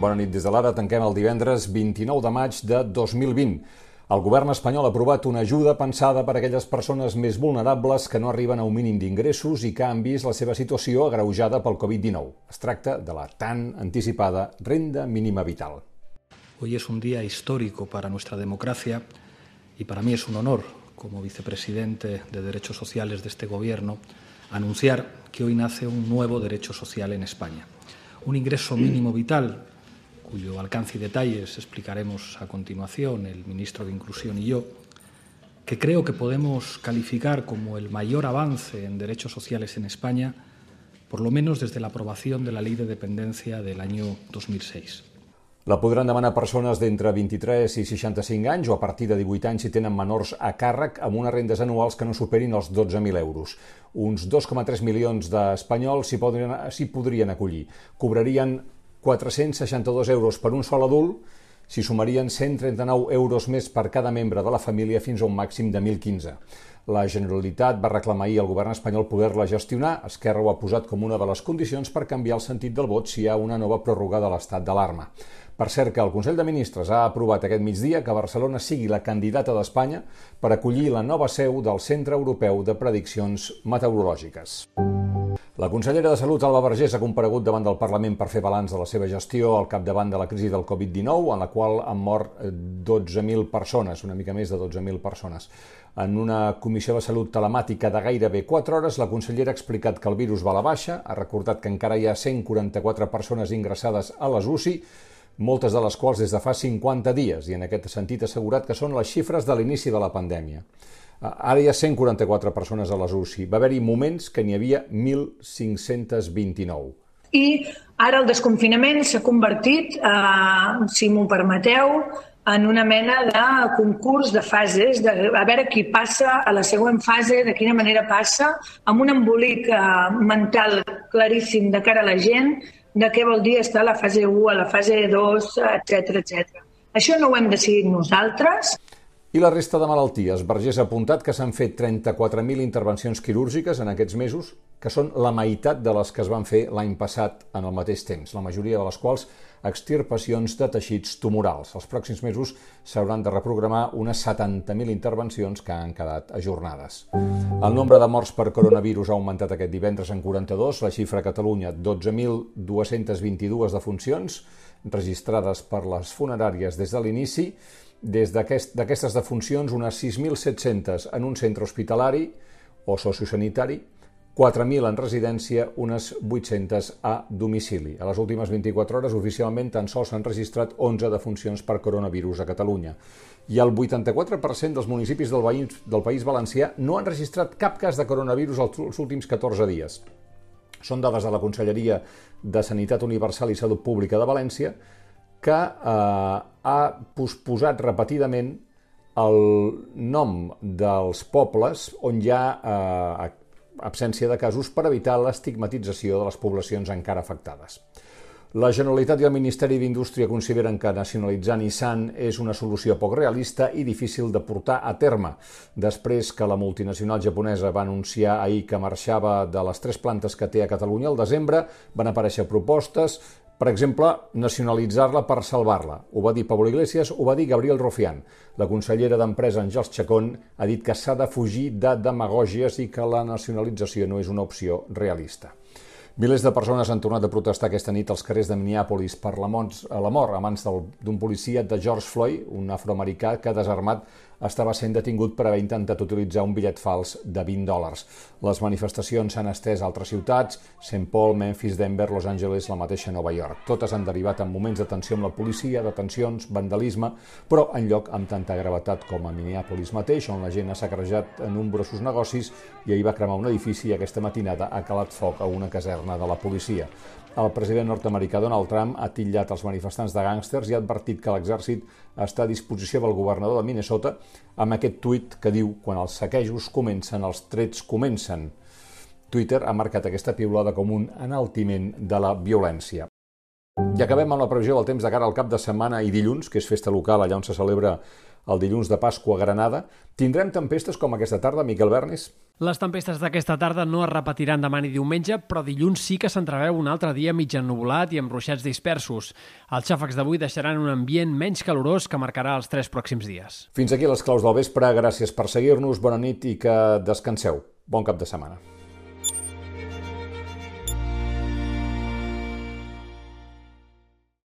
Bona nit des de l'ara. Tanquem el divendres 29 de maig de 2020. El govern espanyol ha aprovat una ajuda pensada per a aquelles persones més vulnerables que no arriben a un mínim d'ingressos i que han vist la seva situació agreujada pel Covid-19. Es tracta de la tan anticipada renda mínima vital. Hoy es un día histórico para nuestra democracia y para mí es un honor, como vicepresidente de Derechos Sociales de este Gobierno, anunciar que hoy nace un nuevo derecho social en España. Un ingreso mínimo vital cuyo alcance y detalles explicaremos a continuación el ministro de Inclusión y yo, que creo que podemos calificar como el mayor avance en derechos sociales en España, por lo menos desde la aprobación de la Ley de Dependencia del año 2006. La podran demanar persones d'entre 23 i 65 anys o a partir de 18 anys si tenen menors a càrrec amb unes rendes anuals que no superin els 12.000 euros. Uns 2,3 milions d'espanyols s'hi podrien, podrien acollir. Cobrarien 462 euros per un sol adult, s'hi sumarien 139 euros més per cada membre de la família fins a un màxim de 1.015. La Generalitat va reclamar ahir al govern espanyol poder-la gestionar. Esquerra ho ha posat com una de les condicions per canviar el sentit del vot si hi ha una nova pròrroga de l'estat d'alarma. Per cert que el Consell de Ministres ha aprovat aquest migdia que Barcelona sigui la candidata d'Espanya per acollir la nova seu del Centre Europeu de Prediccions Meteorològiques. La consellera de Salut, Alba Vergés, ha comparegut davant del Parlament per fer balanç de la seva gestió al capdavant de la crisi del Covid-19, en la qual han mort 12.000 eh, persones, una mica més de 12.000 persones. En una comissió de salut telemàtica de gairebé 4 hores, la consellera ha explicat que el virus va a la baixa, ha recordat que encara hi ha 144 persones ingressades a les UCI, moltes de les quals des de fa 50 dies, i en aquest sentit ha assegurat que són les xifres de l'inici de la pandèmia. Ara hi ha 144 persones a les UCI. Va haver-hi moments que n'hi havia 1.529. I ara el desconfinament s'ha convertit, eh, si m'ho permeteu, en una mena de concurs de fases, de, a veure qui passa a la següent fase, de quina manera passa, amb un embolic eh, mental claríssim de cara a la gent, de què vol dir estar a la fase 1, a la fase 2, etc etc. Això no ho hem decidit nosaltres, i la resta de malalties. Vergés ha apuntat que s'han fet 34.000 intervencions quirúrgiques en aquests mesos, que són la meitat de les que es van fer l'any passat en el mateix temps, la majoria de les quals extirpacions de teixits tumorals. Els pròxims mesos s'hauran de reprogramar unes 70.000 intervencions que han quedat ajornades. El nombre de morts per coronavirus ha augmentat aquest divendres en 42, la xifra a Catalunya 12.222 defuncions registrades per les funeràries des de l'inici, des d'aquestes aquest, defuncions, unes 6.700 en un centre hospitalari o sociosanitari, 4.000 en residència, unes 800 a domicili. A les últimes 24 hores, oficialment, tan sols s'han registrat 11 defuncions per coronavirus a Catalunya. I el 84% dels municipis del, veïns, del País Valencià no han registrat cap cas de coronavirus els últims 14 dies. Són dades de la Conselleria de Sanitat Universal i Salut Pública de València, que eh, ha posposat repetidament el nom dels pobles on hi ha eh, absència de casos per evitar l'estigmatització de les poblacions encara afectades. La Generalitat i el Ministeri d'Indústria consideren que nacionalitzar Nissan és una solució poc realista i difícil de portar a terme. Després que la multinacional japonesa va anunciar ahir que marxava de les tres plantes que té a Catalunya al desembre, van aparèixer propostes per exemple, nacionalitzar-la per salvar-la. Ho va dir Pablo Iglesias, ho va dir Gabriel Rufián. La consellera d'Empresa, Àngels Chacón, ha dit que s'ha de fugir de demagògies i que la nacionalització no és una opció realista. Milers de persones han tornat a protestar aquesta nit als carrers de Minneapolis per la, mort a mans d'un policia de George Floyd, un afroamericà que desarmat estava sent detingut per haver intentat utilitzar un bitllet fals de 20 dòlars. Les manifestacions s'han estès a altres ciutats, St. Paul, Memphis, Denver, Los Angeles, la mateixa Nova York. Totes han derivat en moments de tensió amb la policia, detencions, vandalisme, però en lloc amb tanta gravetat com a Minneapolis mateix, on la gent ha saquejat nombrosos negocis i ahir va cremar un edifici i aquesta matinada ha calat foc a una caserna de la policia. El president nord-americà Donald Trump ha titllat els manifestants de gàngsters i ha advertit que l'exèrcit està a disposició del governador de Minnesota amb aquest tuit que diu quan els saquejos comencen, els trets comencen. Twitter ha marcat aquesta piulada com un enaltiment de la violència. I acabem amb la previsió del temps de cara al cap de setmana i dilluns, que és festa local allà on se celebra el dilluns de Pasqua a Granada. Tindrem tempestes com aquesta tarda, Miquel Bernis? Les tempestes d'aquesta tarda no es repetiran demà ni diumenge, però dilluns sí que s'entreveu un altre dia mig ennubulat i amb ruixats dispersos. Els xàfecs d'avui deixaran un ambient menys calorós que marcarà els tres pròxims dies. Fins aquí les claus del vespre. Gràcies per seguir-nos, bona nit i que descanseu. Bon cap de setmana.